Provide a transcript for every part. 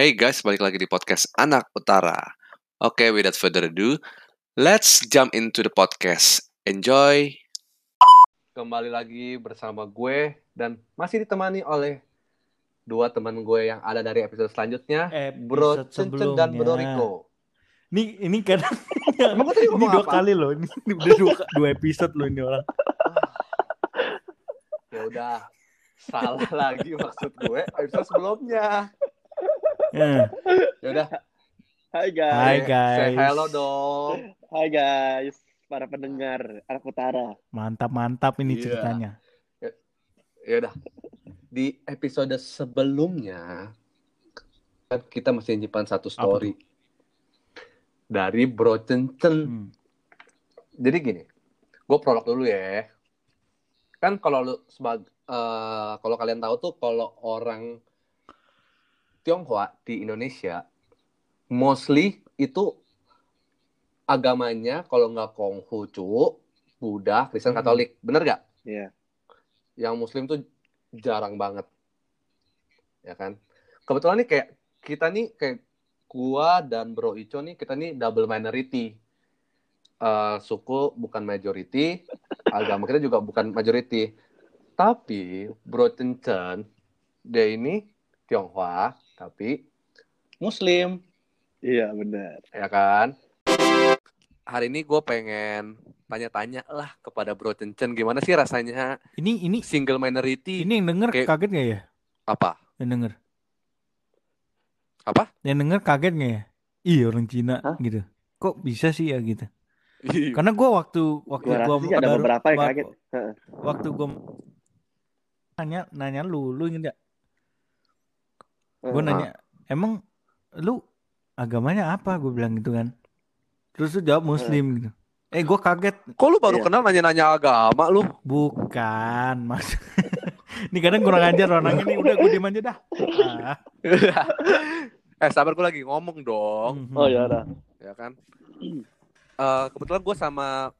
Hey guys, balik lagi di podcast Anak Utara. Oke, without further ado, let's jump into the podcast. Enjoy. Kembali lagi bersama gue dan masih ditemani oleh dua teman gue yang ada dari episode selanjutnya, Bro Episode Cencen dan Bro. Riko. Ini ini kadang Emang gue tadi ini dua apa? kali loh. Ini udah dua, dua episode loh ini orang. Ya udah, salah lagi maksud gue episode sebelumnya. Eh, Ya udah, Hai guys. Hai guys. say hello dong. Hai guys, para pendengar anak utara. Mantap mantap ini Iya. ceritanya. Ya udah. Di episode sebelumnya kan kita masih nyimpan satu story dari Bro Cencen. Hmm. Jadi gini, gue prolog dulu ya. Kan kalau lu sebagai kalau kalian tahu tuh kalau orang Tionghoa di Indonesia mostly itu agamanya kalau nggak Konghucu, Buddha, Kristen, Hmm. Katolik, bener gak? Iya. Yang Muslim tuh jarang banget, ya kan? Kebetulan nih kayak kita nih kayak gua dan Bro Ico nih kita nih double minority. Eh, suku bukan majority, agama kita juga bukan majority. Tapi Bro Cencen dia ini Tionghoa tapi Muslim, Iya benar. ya kan? Hari ini gue pengen tanya-tanya lah kepada Bro Cencen gimana sih rasanya Ini ini single minority ini yang denger Kayak- kaget nggak ya? apa? Yang denger. Apa? Yang denger kaget nggak ya? Iya orang Cina Hah? gitu. Kok bisa sih ya gitu? Karena gua waktu waktu sih ada baru- beberapa yang kaget. Heeh. Waktu gua nanya nanya lu, lu inget gak? Gue Heeh. nanya, emang lu agamanya apa? Gue bilang gitu kan. Terus lu jawab Muslim gitu. Eh gue kaget, Kok lu baru Iya. kenal nanya-nanya agama lu? bukan mas. Ini kadang kurang ajar orangnya nih. Udah gue diem aja dah. Ah. eh sabar gue lagi ngomong dong, Mhm. Oh ya udah. ya kan? Eh, kebetulan gue sama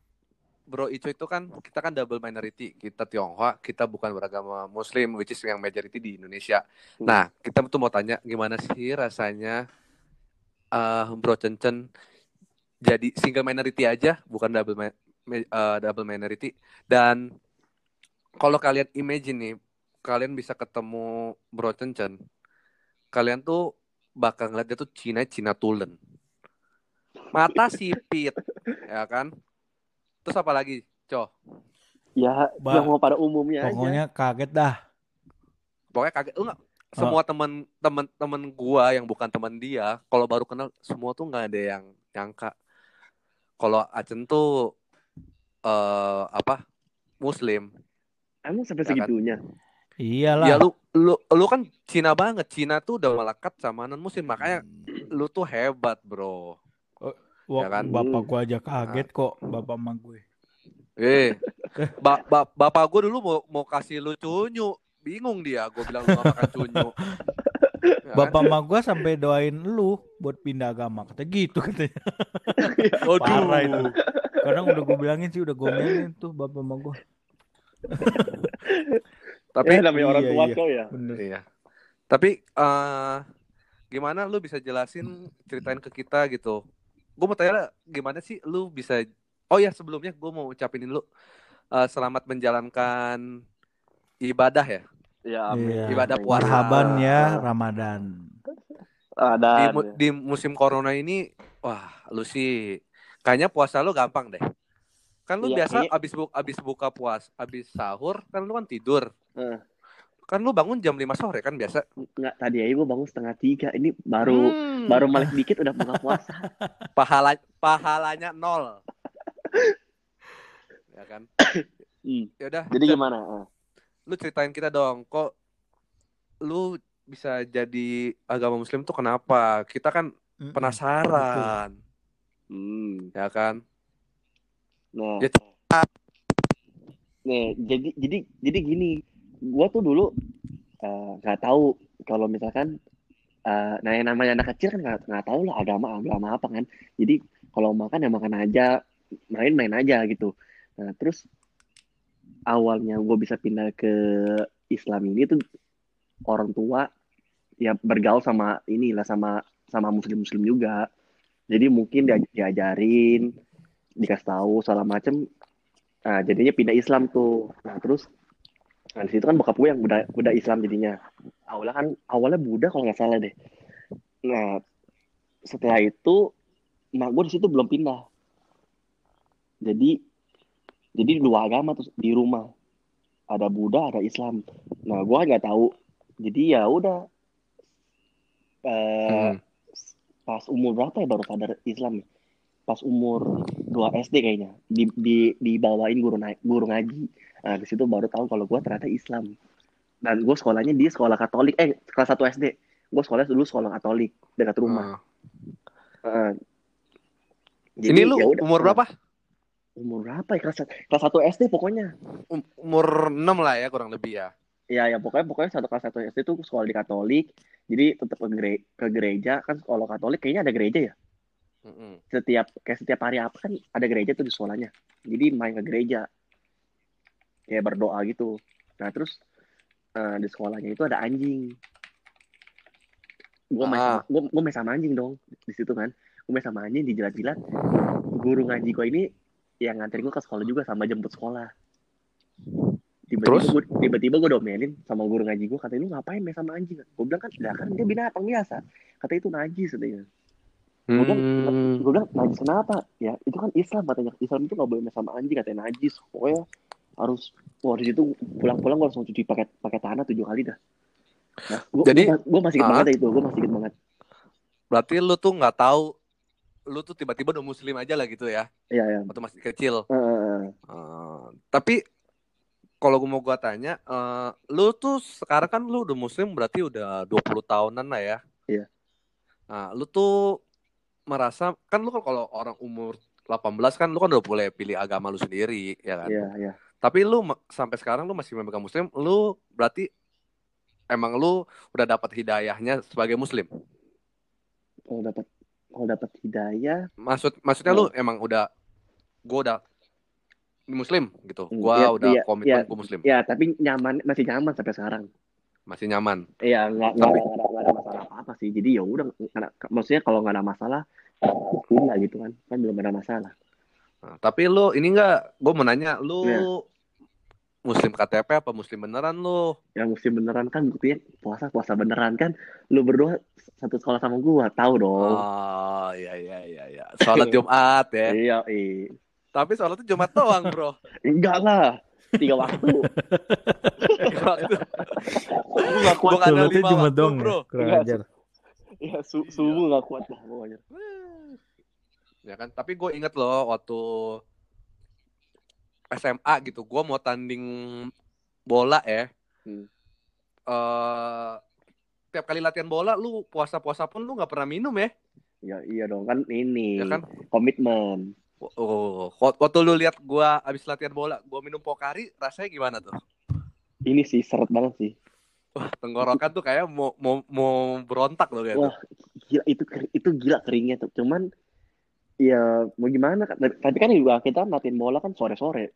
Bro Ico itu kan kita kan double minority, kita Tionghoa, kita bukan beragama Muslim, which is yang majority di Indonesia. Hmm. Nah, kita tuh mau tanya gimana sih rasanya eh Bro Cencen jadi single minority aja, bukan double eh, double minority. Dan kalau kalian imagine nih, kalian bisa ketemu Bro Cencen, kalian tuh bakal ngeliat dia tuh Cina Cina tulen. Mata sipit, ya kan? Terus apa lagi, Co? Ya, Ba- yang mau pada umumnya aja. Pokoknya kaget dah. Pokoknya kaget lu nggak semua teman teman teman gua yang bukan teman dia kalau baru kenal semua tuh nggak ada yang nyangka kalau Acen tuh eh apa Muslim Emang sampai Ya kan? segitunya. Iyalah. ya lu lu lu kan Cina banget Cina tuh udah melekat sama non Muslim makanya lu tuh hebat bro Wah, ya kan? bapak gua aja kaget kok, bapak emak gue. eh ba- ba- bapak gua dulu mau mau kasih lu cunyu bingung dia gua bilang lu nggak makan cunyu Ya kan? Bapak emak gua sampai doain lu buat pindah agama. Kata gitu katanya. Waduh. Parah itu. Kadang udah gue bilangin sih, udah gomelin tuh bapak emak gua. tapi Eh, namanya orang iya, tua iya. kau ya. Bener. Iya. Tapi eh gimana lu bisa jelasin ceritain ke kita gitu. Gue mau tanya gimana sih lu bisa Oh ya sebelumnya gue mau ucapin dulu eh, selamat menjalankan ibadah ya. Ya, Iya. Ibadah puasa. Marhaban ya Ramadan. Ada. Di, mu- di musim corona ini wah lu sih kayaknya puasa lu gampang deh. Kan lu Iya, biasa kayaknya- abis bu abis buka puas, abis sahur kan lu kan tidur. Heeh. Kan lu bangun jam 5 sore kan biasa. Enggak, tadi aja gue bangun setengah tiga. Ini baru Hmm. baru melek dikit udah buka puasa. pahala pahalanya nol. ya kan? Hmm. Ya udah. Jadi Cen, gimana? Ah. Lu ceritain kita dong, kok lu bisa jadi agama muslim tuh kenapa? Kita kan penasaran, Hmm. ya kan? Nah. Ya, Nih, jadi jadi jadi gini, gua tuh dulu eh, nggak tahu kalau misalkan eh, nah yang namanya anak kecil kan nggak nggak tahu lah agama agama apa kan. Jadi kalau makan ya makan aja, main main aja gitu. Nah terus awalnya gue bisa pindah ke Islam ini tuh orang tua ya bergaul sama inilah sama sama muslim-muslim juga. Jadi mungkin dia diajarin, dikasih tahu segala macem. Nah, jadinya pindah Islam tuh. Nah, terus nah, di situ kan bokap gue yang udah udah Islam jadinya. Awalnya kan awalnya Buddha kalau nggak salah deh. Nah, setelah itu mak gue di situ belum pindah. Jadi jadi dua agama tuh di rumah. Ada Buddha, ada Islam. Nah, gue nggak tahu. Jadi ya udah eh, Hmm. pas umur berapa ya baru sadar Islam ya? Pas umur 2 SD kayaknya di, di dibawain guru naik guru ngaji. Nah, di situ baru tahu kalau gue ternyata Islam. Dan gue sekolahnya di sekolah Katolik eh kelas 1 SD. Gue sekolah dulu sekolah Katolik dekat rumah. Ah. Heeh. Ini lu ya udah. umur berapa? Umur berapa ya kelas kelas 1 SD pokoknya. Um- umur 6 lah ya kurang lebih ya. Iya ya pokoknya pokoknya satu kelas 1 SD itu sekolah di Katolik. Jadi tetap ke, gere- ke gereja kan sekolah Katolik kayaknya ada gereja ya. Mm-mm. setiap kayak setiap hari apa kan ada gereja tuh di sekolahnya. Jadi main ke gereja. Kayak berdoa gitu. Nah terus eh, di sekolahnya itu ada anjing. Gue main Ah. sama gue gue main sama anjing dong di situ kan. Gue main sama anjing dijilat-jilat. Guru ngaji gue ini yang nganterin gue ke sekolah juga sama jemput sekolah. Tiba-tiba Terus? gue tiba-tiba gue domelin sama guru ngaji gue katanya lu ngapain main sama anjing? Gue bilang kan lah kan dia binatang biasa. Katanya itu najis katanya Gue bilang, Hmm. gue bilang najis kenapa? Ya itu kan Islam katanya. Islam itu nggak boleh sama anjing katanya najis. Pokoknya harus wah di situ pulang-pulang gue langsung cuci pakai pakai tanah tujuh kali dah. Nah, gue, Jadi, gue, masih inget ah. banget ya itu, gue masih inget banget. Berarti lu tuh nggak tahu lu tuh tiba-tiba udah muslim aja lah gitu ya Iya ya. waktu masih kecil. Heeh. Eh, tapi kalau gue mau gua tanya, eh, lu tuh sekarang kan lu udah muslim berarti udah 20 tahunan lah ya. Iya. Nah, lu tuh merasa kan lu kalau orang umur 18 kan lu kan udah boleh pilih agama lu sendiri ya kan. Iya iya. Tapi lu sampai sekarang lu masih memegang muslim, lu berarti emang lu udah dapat hidayahnya sebagai muslim. Kalau dapat kalau dapat hidayah, Maksud maksudnya lu emang udah gua udah muslim gitu. Hmm, Gua iya, udah iya, komitmen iya. gua muslim. ya tapi nyaman masih nyaman sampai sekarang. Masih nyaman. Iya nggak nggak Tapi- nggak ada, masalah apa apa sih. Jadi ya udah, maksudnya kalau nggak ada masalah, pindah gitu kan, kan belum ada masalah. Nah, tapi lu ini enggak, gue mau nanya, lu Iya. muslim KTP apa muslim beneran lu? yang mesti beneran kan buktinya puasa puasa beneran kan lu berdua satu sekolah sama gua tahu dong Oh, iya iya iya iya. Sholat Jumat ya. iya iya Tapi sholatnya Jumat doang, Bro. enggak lah tiga waktu Aku nggak kuat Bukan ada Sholatnya lima cuma waktu, dong bro. ya. Kurang Iya. ajar. Ya su subuh nggak kuat dah pokoknya ya kan, tapi gue inget loh waktu SMA gitu, gue mau tanding bola ya. Hmm. Eh, tiap kali latihan bola, lu puasa-puasa pun lu nggak pernah minum ya, ya iya dong kan ini ya kan? komitmen Oh, waktu lu lihat gua abis latihan bola, gua minum Pokari, rasanya gimana tuh? ini sih seret banget sih Wah, tenggorokan tuh kayak mau mau mau berontak loh kayak Wah. gila itu itu gila keringnya tuh cuman ya mau gimana kan tapi kan juga kita latihan bola kan sore sore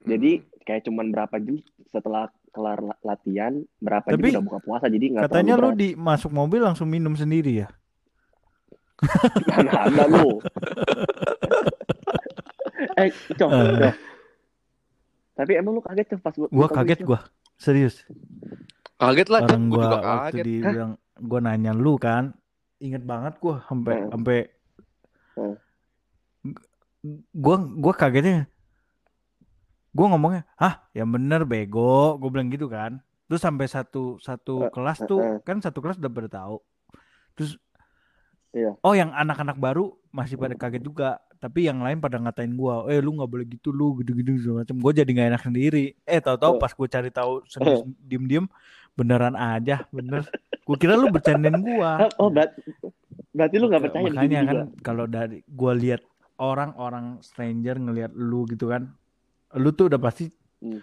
jadi Hmm. kayak cuman berapa jam setelah kelar la- latihan berapa Tapi jam udah buka puasa jadi nggak Katanya lu di masuk mobil langsung minum sendiri ya? Mana ada lu eh cok. Cok. tapi emang lu kaget tuh pas gua Gua kaget gua. Serius. Kaget lah, Gua gua juga waktu kaget. dibilang gua nanya lu kan. Ingat banget gua sampai Hmm. sampai Hmm. gua gua kagetnya gua ngomongnya ah yang bener bego gue bilang gitu kan terus sampai satu satu Eh, kelas eh, tuh eh. kan satu kelas udah pada tahu terus Iya. oh yang anak-anak baru masih pada kaget juga tapi yang lain pada ngatain gua eh lu nggak boleh gitu lu gitu-gitu segala macam gue jadi nggak enak sendiri eh tahu-tahu pas gue cari tahu sendiri diem-diem beneran aja bener. Gue kira lu bercandain gua. Oh berat, berarti lu nggak percaya makanya kan kalau dari gua lihat orang-orang stranger ngelihat lu gitu kan lu tuh udah pasti Hmm.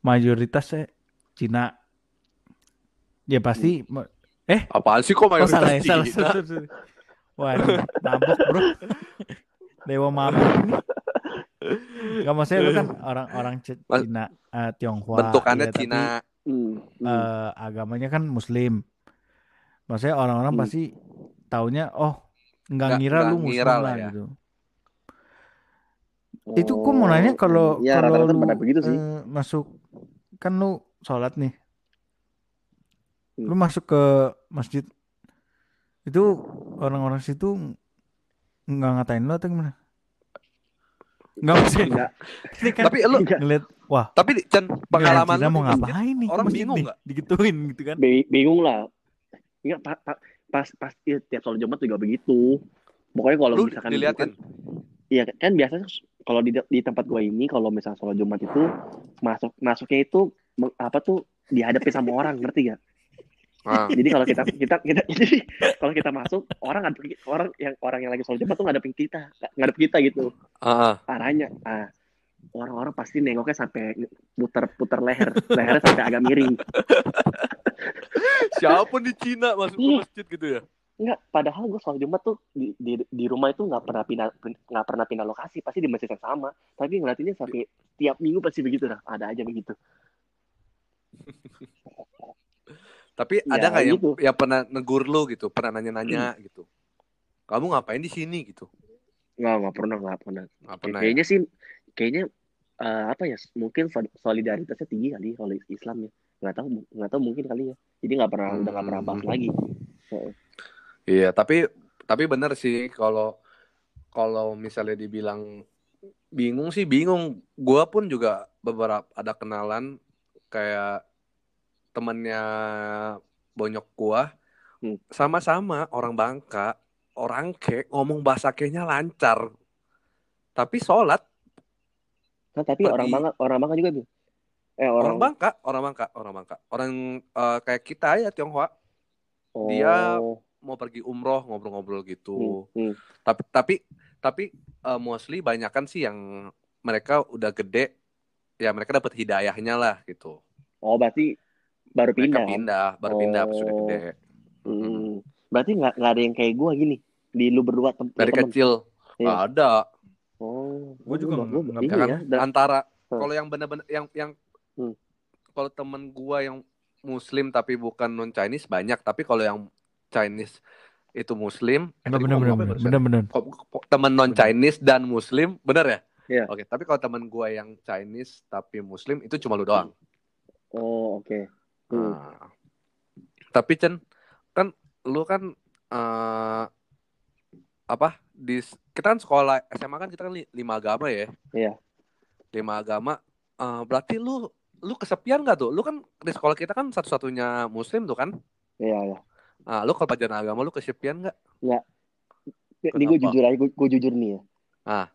mayoritasnya Cina. Ya pasti ma- Apaan sih kok oh mayoritas salah ya salah, Cina? salah, salah. wah ini mabok bro. Dewa mabok ini. Gak maksudnya lu kan orang-orang Cina eh, Tionghoa Bentukannya ya, tapi, Hmm, eh, agamanya kan Muslim Maksudnya orang-orang Hmm. pasti taunya oh nggak ngira lu muslim lah ya. gitu. Itu gue mau nanya Oh, kalau ya kalau lu pada begitu sih. eh, masuk kan lu sholat nih, Hmm. lu masuk ke masjid itu orang-orang situ nggak ngatain lu atau gimana? Nggak sih. Enggak. Kan Tapi lu ngeliat wah tapi Chan pengalaman Cina lu mau ngapain nih? orang bingung nggak? Digituin gitu kan? Bi- bingung lah. Enggak pa- pa- pas pas iya, tiap sholat Jumat juga begitu. Pokoknya kalau misalkan diliatin. Iya kan biasanya kalau di di tempat gua ini kalau misalnya sholat Jumat itu masuk masuknya itu apa tuh dihadapi sama orang ngerti gak? Ah. Jadi kalau kita kita kita jadi kalau kita masuk orang orang yang orang yang lagi sholat Jumat tuh ngadepin kita ngadep kita gitu Ah, ah. arahnya. Ah orang-orang pasti nengoknya sampai puter-puter leher lehernya sampai agak miring. Siapa di Cina masuk ke masjid gitu ya? Enggak, padahal gue sholat Jumat tuh di, di, di rumah itu nggak pernah pindah nggak pernah pindah lokasi, pasti di masjid yang sama. Tapi ngeliatinnya sampai tiap minggu pasti begitu dah, ada aja begitu. Tapi Ya, ada nggak yang gitu. yang pernah negur lu gitu, pernah nanya-nanya gitu. Kamu ngapain di sini gitu? Nggak, nggak pernah, nggak pernah. Nggak pernah. ya? kayaknya sih, kayaknya eh, apa ya? Mungkin sol- solidaritasnya tinggi kali kalau Islam ya. Nggak tahu, nggak tahu mungkin kali ya. Jadi nggak pernah, udah nggak pernah bahas Hmm. lagi. Iya, tapi tapi bener sih kalau kalau misalnya dibilang bingung sih bingung. Gua pun juga beberapa ada kenalan kayak temennya bonyok gua Hmm. sama-sama orang Bangka, orang ke ngomong bahasa kenya lancar. Tapi sholat Nah, tapi Pergi. orang Bangka, orang Bangka juga tuh. Eh orang orang, Bangka, orang Bangka, orang Bangka. Orang eh, kayak kita ya Tionghoa oh, dia- mau pergi umroh ngobrol-ngobrol gitu. hmm, hmm. tapi tapi tapi eh, mostly banyakan sih yang mereka udah gede ya mereka dapat hidayahnya lah gitu Oh, berarti baru mereka pindah. kan? pindah baru pindah pas sudah Oh. gede Hmm. Berarti nggak ada yang kayak gua gini di lu berdua tem dari temen. kecil Iya. ada Oh, Gua juga gua- nggak- iya ya kan ya. Dan- antara Hmm. kalau yang benar-benar yang yang Hmm. kalau temen gua yang muslim tapi bukan non Chinese banyak tapi kalau yang Chinese itu muslim eh, Bener bener bener bener temen non Chinese dan muslim bener ya Iya. oke tapi kalau temen gua yang Chinese tapi muslim itu cuma lu doang Oh, oke. Hmm. Nah, tapi Chen kan lu kan eh apa di kita kan sekolah SMA kan kita kan li- lima agama ya. Iya. Lima agama. eh, berarti lu lu kesepian gak tuh? Lu kan di sekolah kita kan satu-satunya muslim tuh kan. Iya, iya. Nah, lu kalau pelajaran agama lu kesepian gak? Ini gue jujur aja, gue jujur nih ya. Ah.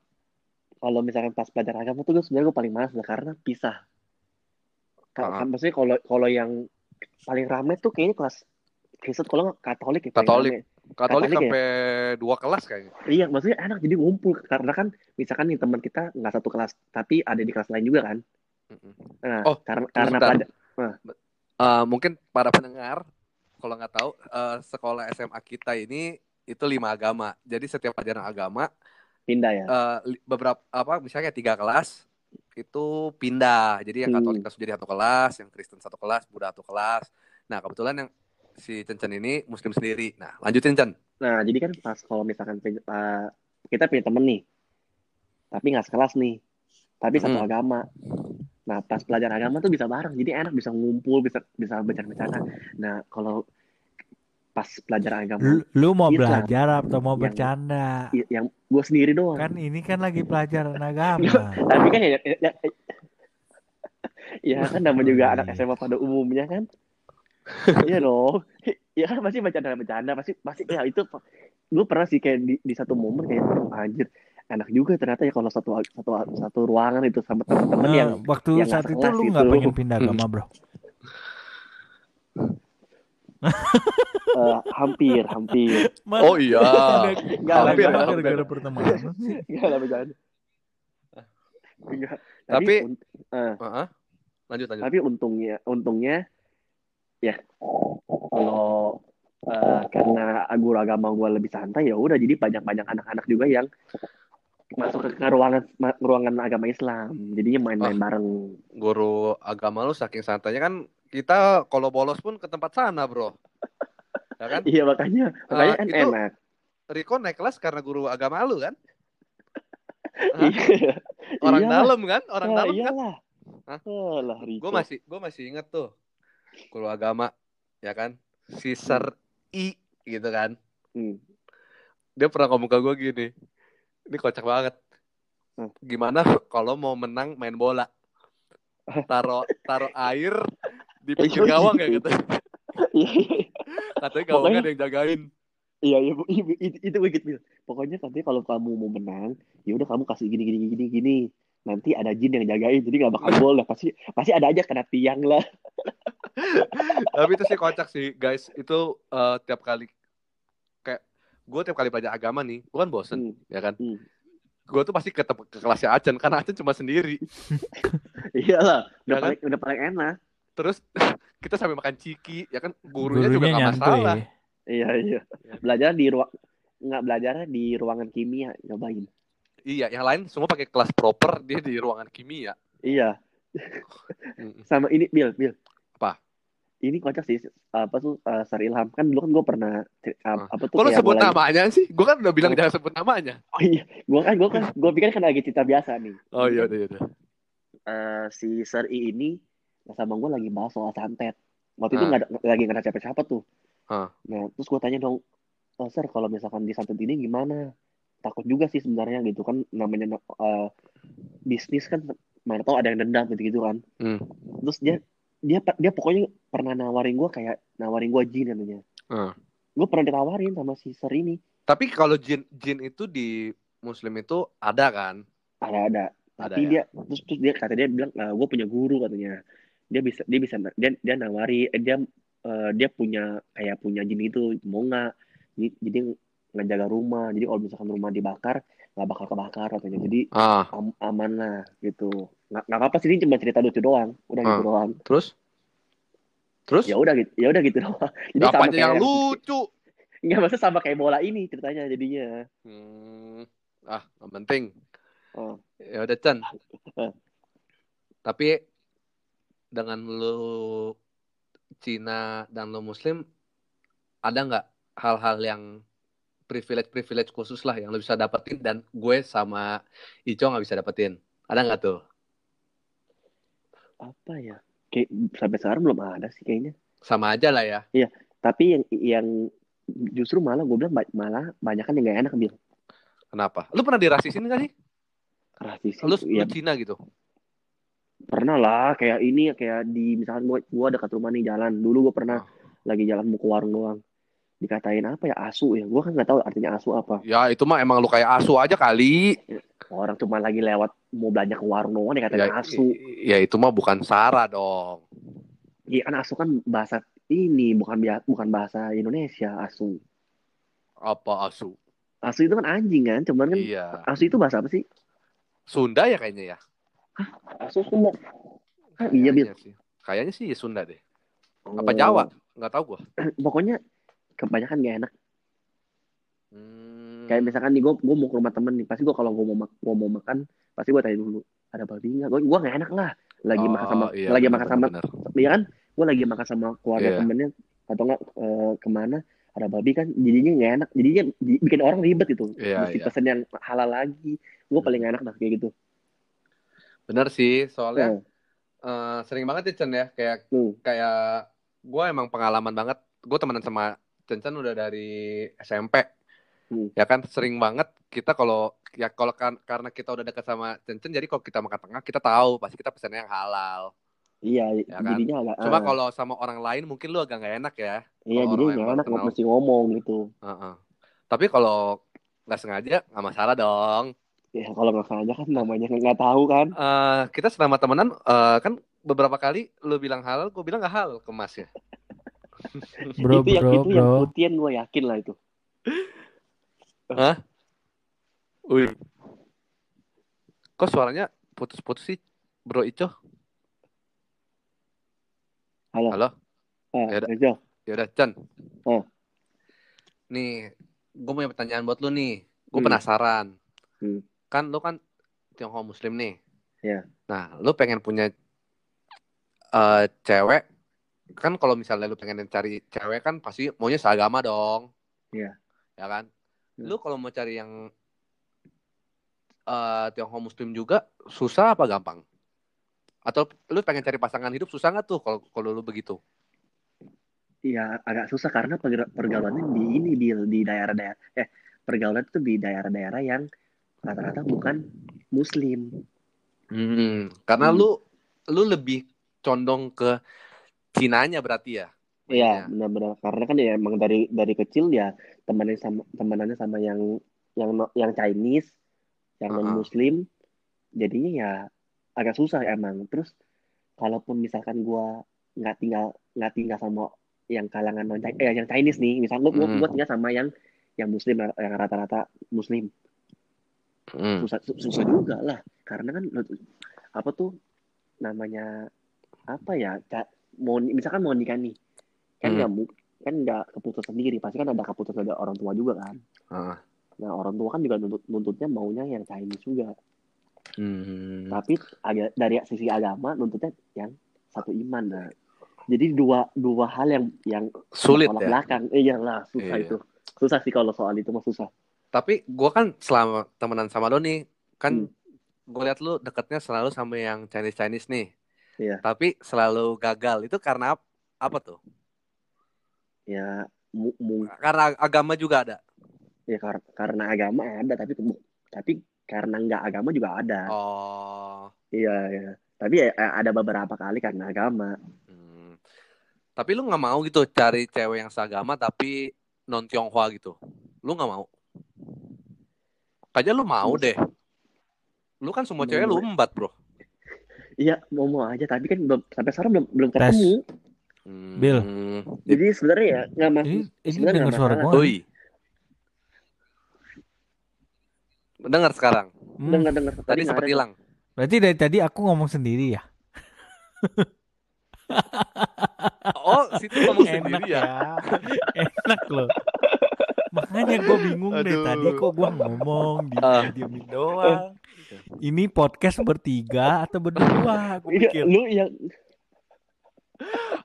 Kalau misalkan pas pelajaran agama tuh gue sebenarnya gue paling malas lah karena pisah. Ka- Ah. kan maksudnya kalau kalau yang paling rame tuh kayaknya kelas Kristen kalau nggak Katolik ya paling Katolik. Katolik ya? sampai dua kelas kayaknya. Iya, maksudnya enak jadi ngumpul karena kan misalkan nih teman kita nggak satu kelas tapi ada di kelas lain juga kan. Nah, Oh, karena karena pada Eh, mungkin para pendengar kalau nggak tahu eh, sekolah SMA kita ini itu lima agama. Jadi setiap pelajaran agama pindah ya. eh, li- beberapa apa misalnya tiga kelas itu pindah jadi yang Hmm. Katolik langsung jadi satu kelas yang Kristen satu kelas Buddha satu kelas nah kebetulan yang si Cencen ini Muslim sendiri nah lanjutin Cen Nah, jadi kan pas kalau misalkan uh, kita punya temen nih, tapi nggak sekelas nih, tapi satu Hmm. agama. Nah, pas pelajaran agama tuh bisa bareng, jadi enak bisa ngumpul, bisa bisa bercanda-bercanda. Nah, kalau pas pelajaran agama, Lu, lu mau Islam. belajar atau mau Yang- bercanda? i- yang gue sendiri doang. Kan ini kan lagi pelajaran agama. Tapi kan ya, ya, ya, ya kan nama juga anak. SMA pada umumnya kan. Iya dong. Ya kan pasti bercanda-bercanda, pasti pasti ya itu gue pernah sih kayak di, di satu momen kayak "Oh, anjir enak juga ternyata ya kalau satu satu satu ruangan itu sama teman-teman Nah, yang waktu yang saat nggak itu lu nggak pengen pindah agama bro? eh, hampir hampir oh iya Nggak Hampir, nggak lah, hampir. gara-gara pertemanan sih. nggak lah bercanda. Tapi- unt- eh, Heeh. lanjut lanjut tapi untungnya untungnya ya kalau eh, karena guru agama gue lebih santai ya udah jadi banyak banyak anak-anak juga yang masuk ke, ke ruangan ruangan agama Islam jadinya main-main Ah. bareng guru agama lu saking santainya kan kita kalau bolos pun ke tempat sana bro Ya kan? Iya makanya, makanya Ah, kan itu- enak. Riko naik kelas karena guru agama lu kan? Hah? Iya. Orang Iyalah. dalam kan? Orang Ah, dalam kan? iyalah. Hah? Alah, Riko. Gue masih gue masih inget tuh guru agama ya kan? Si Sir I gitu kan. Hmm. Dia pernah ngomong ke gue gini. Ini kocak banget. Hmm. Gimana kalau mau menang main bola? Taruh taruh air di pinggir Iya, gawang ya gitu. Iya, iya. Katanya gawangnya ada yang jagain. Iya, iya. Iya, itu, itu gue gitu. Pokoknya katanya kalau kamu mau menang, ya udah kamu kasih gini gini gini gini. Nanti ada jin yang jagain, jadi nggak bakal gol lah. Pasti pasti ada aja kena tiang lah. Tapi itu sih kocak sih guys. Itu eh, tiap kali kayak gue tiap kali belajar agama nih, gue kan bosen Hmm. ya kan. Hmm. Gue tuh pasti ke, ke kelasnya Acen karena Acen cuma sendiri. Iyalah, udah Ya kan? paling udah paling enak. Terus kita sampai makan ciki, ya kan gurunya, juga Gurunya gak nyantuy. masalah. Iya, iya. Ya. Belajar di ruang nggak belajarnya di ruangan kimia, cobain. Iya, yang lain semua pakai kelas proper, dia di ruangan kimia. Iya, sama ini Bil, Bil. Apa? Ini kocak sih apa tuh uh, Sar Ilham kan dulu kan gue pernah uh, apa tuh kayak sebut mulai- namanya sih? Gue kan udah bilang Oh. jangan sebut namanya. Oh iya, gue kan gue kan gue pikir kan lagi cerita biasa nih. Oh iya iya udah. Eh, si Sir I ini sama gue lagi bahas soal santet. Waktu itu Ah. nggak lagi nggak ada siapa-siapa tuh. Ah. Nah terus gue tanya dong, "Eh, Sir kalau misalkan di santet ini gimana? Takut juga sih sebenarnya gitu kan namanya eh, bisnis kan mana tahu ada yang dendam gitu gitu kan. Hmm. Terus dia dia dia pokoknya pernah nawarin gue kayak nawarin gue jin namanya. Ah. Gue pernah ditawarin sama si Sir ini. Tapi kalau jin jin itu di muslim itu ada kan? ada ada Ada tapi ya? dia terus terus dia kata dia bilang gue punya guru katanya dia bisa dia bisa dia dia nawari eh, dia eh, dia punya kayak punya jin itu mau nggak jadi ngejaga rumah jadi kalau misalkan rumah dibakar nggak bakal kebakar katanya jadi Ah, am- aman lah gitu nggak nggak apa-apa sih ini cuma cerita lucu doang udah gitu Ah. doang terus? Terus? ya udah gitu ya udah gitu doang jadi sama Apanya yang lucu? nggak maksudnya sama kayak bola ini ceritanya jadinya Hmm. Ah, nggak penting. Oh. Ya udah Chan. Eh. Tapi dengan lu Cina dan lu Muslim ada nggak hal-hal yang privilege-privilege khusus lah yang lu bisa dapetin dan gue sama Ico nggak bisa dapetin? Ada nggak tuh? apa ya kayak sampai sekarang belum ada sih kayaknya Sama aja lah ya. tapi yang yang justru malah gue bilang malah banyak kan yang gak enak bil Kenapa? Lu pernah dirasisin nggak sih? rasis Lu, ya lu Cina gitu? pernah lah kayak ini kayak di misalkan gue gue dekat rumah nih jalan dulu gue pernah Oh. lagi jalan mau ke warung doang dikatain apa ya asu ya gue kan nggak tahu artinya asu apa Ya itu mah emang lu kayak asu aja kali. orang cuma lagi lewat mau belanja ke warung doang dikatain Ya, asu ya itu mah bukan Sarah dong. iya kan asu kan bahasa ini bukan bukan bahasa Indonesia asu Apa asu? asu itu kan anjing kan cuman kan Iya. asu itu bahasa apa sih Sunda ya kayaknya ya. asu Sunda Ah, iya bil Kayaknya sih. Kayaknya sih Sunda deh. Apa Oh. Jawa? Nggak tahu gua. pokoknya kebanyakan gak enak. Hmm. kayak misalkan nih gue gue mau ke rumah temen nih pasti gue kalau gue mau gua mau makan pasti gue tanya dulu ada babi nggak? Gue gue nggak enak lah. Lagi Oh, makan sama iya, lagi benar, makan sama benar, ya kan? Gue lagi makan sama keluarga Iya. temennya atau enggak eh, ke mana ada babi kan? Jadinya nggak enak jadinya di- bikin orang ribet gitu. Iya, mesti iya. pesen yang halal lagi. Gue paling nggak enak dah kayak gitu. Bener sih, soalnya Nah, eh, sering banget ya Chen ya, kayak hmm. kayak gue emang pengalaman banget. Gue temenan sama Chen udah dari SMP. Hmm. Ya kan sering banget kita kalau ya kalau kan karena kita udah dekat sama Chen, jadi kalau kita makan tengah kita tahu pasti kita pesannya yang halal. iya Ya kan? jadinya agak Cuma ah, kalau sama orang lain mungkin lu agak nggak enak ya. iya kalau yang nggak enak kenal. mesti ngomong gitu Heeh. Tapi kalau nggak sengaja nggak masalah dong. ya kalau nggak sengaja kan namanya nggak tahu kan Eh, kita selama temenan eh, kan beberapa kali lu bilang halal, gue bilang nggak halal ke Mas ya. Bro, itu yang bro, itu yang bro. putian gue yakin lah itu Wih. Kok suaranya putus-putus sih, Bro Ico? halo Halo? ah, Ya udah. Ya udah, Chan. Oh. Nih, gue punya pertanyaan buat lu nih. Gue Hmm. penasaran. Hmm. Kan lu kan Tionghoa Muslim nih. Ya. Nah, lu pengen punya eh, cewek kan kalau misalnya lu pengen cari cewek kan pasti maunya seagama dong. Iya. Ya kan? Hmm. Lu kalau mau cari yang eh Tionghoa Muslim juga susah apa gampang? Atau lu pengen cari pasangan hidup susah nggak tuh kalau kalau lu begitu? Iya, agak susah karena perga- pergaulannya di ini di di daerah-daerah eh pergaulan itu di daerah-daerah yang rata-rata bukan muslim. Hmm, karena Hmm. lu lu lebih condong ke Cinanya berarti ya? Iya, benar-benar karena kan ya emang dari dari kecil ya temannya sama temanannya sama yang yang yang Chinese, yang Uh-uh. non muslim. Jadinya ya agak susah emang. Terus kalaupun misalkan gua nggak tinggal nggak tinggal sama yang kalangan non eh yang Chinese nih, misalnya gua, Hmm. tinggal sama yang yang muslim yang rata-rata muslim. Hmm. susah su- susah juga lah karena kan apa tuh namanya apa ya mau misalkan mau nikah nih kan Hmm. nggak mu- kan nggak keputusan sendiri pasti kan ada keputusan dari orang tua juga kan Ah. nah orang tua kan juga nuntut nuntutnya maunya yang Chinese juga Hmm. tapi agak dari sisi agama nuntutnya yang satu iman nah jadi dua dua hal yang yang Sulit ya. belakang eh, iyalah susah Iya. itu susah sih kalau soal itu mah susah Tapi gua kan selama temenan sama lo nih, kan Hmm. gue liat lu deketnya selalu sama yang Chinese Chinese nih. Iya. Tapi selalu gagal. Itu karena ap- apa tuh? ya mu- mu- Karena agama juga ada. ya kar- karena agama ada tapi tapi karena nggak agama juga ada Oh. iya iya tapi ya, ada beberapa kali karena agama Hmm. Tapi lu nggak mau gitu cari cewek yang seagama tapi non Tionghoa gitu. Lu nggak mau? Kayaknya lu mau deh. Lu kan semua cewek lu Mau. embat, Bro. Iya mau mau aja tapi kan belum sampai sekarang belum belum ketemu Hmm. Bill. jadi sebenarnya ya nggak mas Ini dengar nggak suara gua. Oi. Dengar sekarang. Hmm, dengar dengar Tadi sempat hilang. Berarti dari tadi aku ngomong sendiri ya. Oh, situ ngomong Enak sendiri ya. ya. Enak loh. Makanya gue bingung deh Aduh. tadi kok gue ngomong di Ah. diemin doang. Ini podcast bertiga atau berdua? Gue iya pikir. lu yang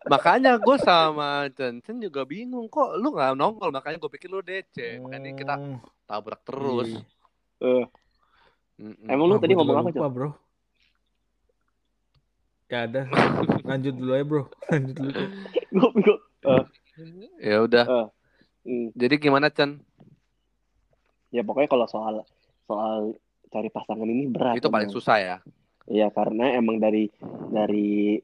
Makanya gue sama Chen Chen juga bingung kok lu nggak nongol. Makanya gue pikir lu DC. Makanya kita Oh, tabrak terus. Mm-mm. Emang lu Wah, tadi ngomong apa, lupa, bro? Ya ada. Lanjut dulu ya, bro. Lanjut dulu. Gua, gua, Ya udah. hmm, Jadi gimana Chen? ya pokoknya kalau soal soal cari pasangan ini berat Itu paling emang. susah ya. Iya karena emang dari dari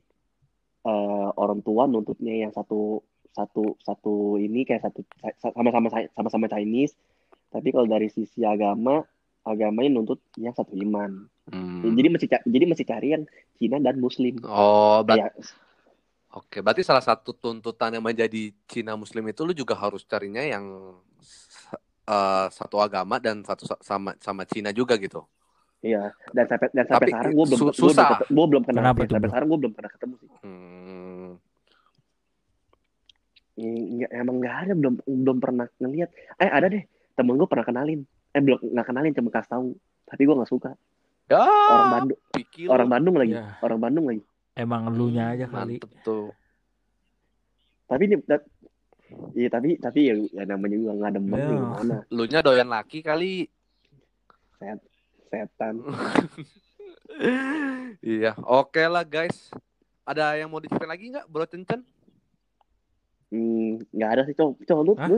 eh, orang tua nuntutnya yang satu satu satu ini kayak satu sama-sama sama-sama Chinese tapi kalau dari sisi agama agamanya nuntut yang satu iman Hmm. Jadi ca- jadi mesti cari yang Cina dan Muslim Oh, ber- ya oke. Berarti salah satu tuntutan yang menjadi Cina Muslim itu lu juga harus carinya yang eh, satu agama dan satu sa- sama sama Cina juga gitu. iya dan sampai dan sampai Tapi sekarang gue belum su- gua belum susah. gua belum kenal Kenapa sampai sekarang gue belum pernah ketemu sih Hmm. Nggak, emang nggak ada belum belum pernah ngeliat eh ada deh temen gue pernah kenalin eh belum nggak kenalin cuma kasih tahu tapi gue nggak suka Ya, orang Bandung pikir orang Bandung lagi Ya. orang Bandung lagi Emang elunya aja kali. Mantep tuh. tapi ini iya tapi tapi ya, ya namanya juga nggak demen Ya. nih, gimana Lu nya doyan laki kali. setan iya, oke lah guys. Ada yang mau diceritain lagi nggak, Bro Cencen? Hmm, nggak ada sih cowok cowok lu Hah? lu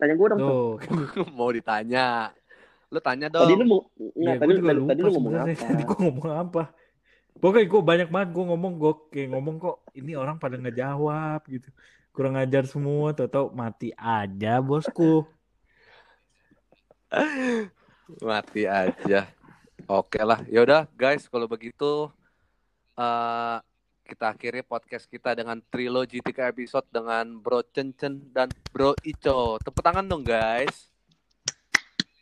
tanya gue dong. Tuh. mau ditanya. Lu tanya dong. tadi lu mau nggak gue tadi, juga tadi, lupa tadi lu ngomong apa Tadi gue ngomong apa? Pokoknya gue banyak banget gue ngomong gue kayak ngomong kok ini orang pada ngejawab gitu. Kurang ajar semua, tau-tau mati aja bosku. Mati aja. Oke lah. Yaudah guys, kalau begitu eh kita akhiri podcast kita dengan trilogi tiga episode dengan Bro Cencen dan Bro Ico. Tepuk tangan dong guys.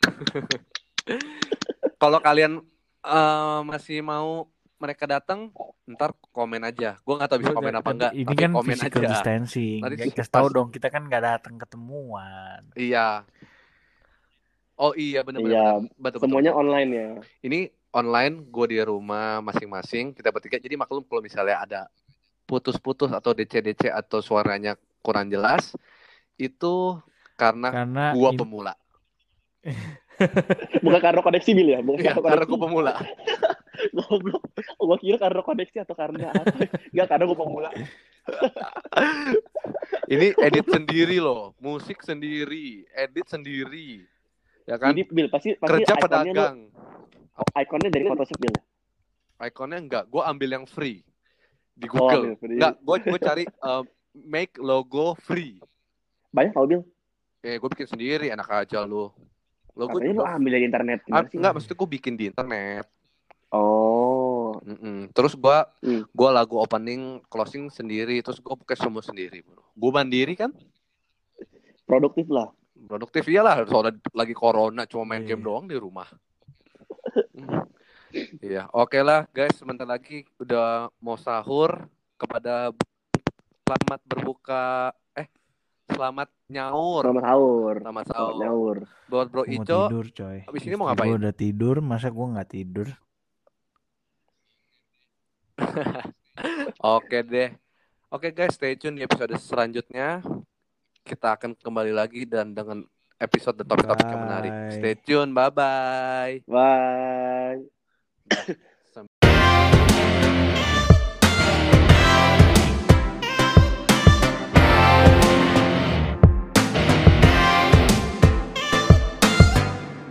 kalau kalian eh, masih mau mereka datang, ntar komen aja. Gue nggak tahu bisa komen apa enggak, Ini tapi kan komen physical aja. distancing. Pas- kasih tahu dong, kita kan nggak datang ketemuan. Iya. Oh iya benar-benar. Iya, betul, betul, semuanya betul. online ya ini online gue di rumah masing-masing kita bertiga jadi maklum kalau misalnya ada putus-putus atau DC-DC atau suaranya kurang jelas itu karena Karena gua im- pemula. Bukan karena koneksi bil ya? Bukan Iya, karena karena gua pemula. Goblok. Oh, gua kira karena koneksi atau karena apa? Enggak, karena gua pemula. Ini edit sendiri loh, musik sendiri, edit sendiri. Ya kan? Jadi bil pasti pasti Kerja lu- pedagang. ikonnya dari Photoshop bil. Ikonnya enggak, gue ambil yang free di Oh, Google. free. enggak, gue gue cari uh, make logo free. Banyak tau bil. Eh, gue bikin sendiri, enak aja lu. Logo lu juga. ambil dari internet. Ah, enggak, maksudnya gue bikin di internet. Oh, Mm-mm. Terus gue Hmm. gua lagu opening, closing sendiri. Terus gue pakai semua sendiri, bro. Gue mandiri kan, produktif lah. produktif iyalah. Soalnya lagi corona, cuma main Iya. game doang di rumah. Iya, oke lah guys. Sebentar lagi udah mau sahur. Kepada selamat berbuka. Eh, selamat nyaur. Selamat sahur. Selamat Selamat sahur. nyaur. Buat Bro Gua mau Ico, tidur coy. abis ini mau ngapain? gua udah tidur, masa gua nggak tidur? Oke deh. Oke guys, stay tune di episode selanjutnya. Kita akan kembali lagi dan dengan episode topik-topik yang menarik. Bye. Stay tune, bye-bye. Bye.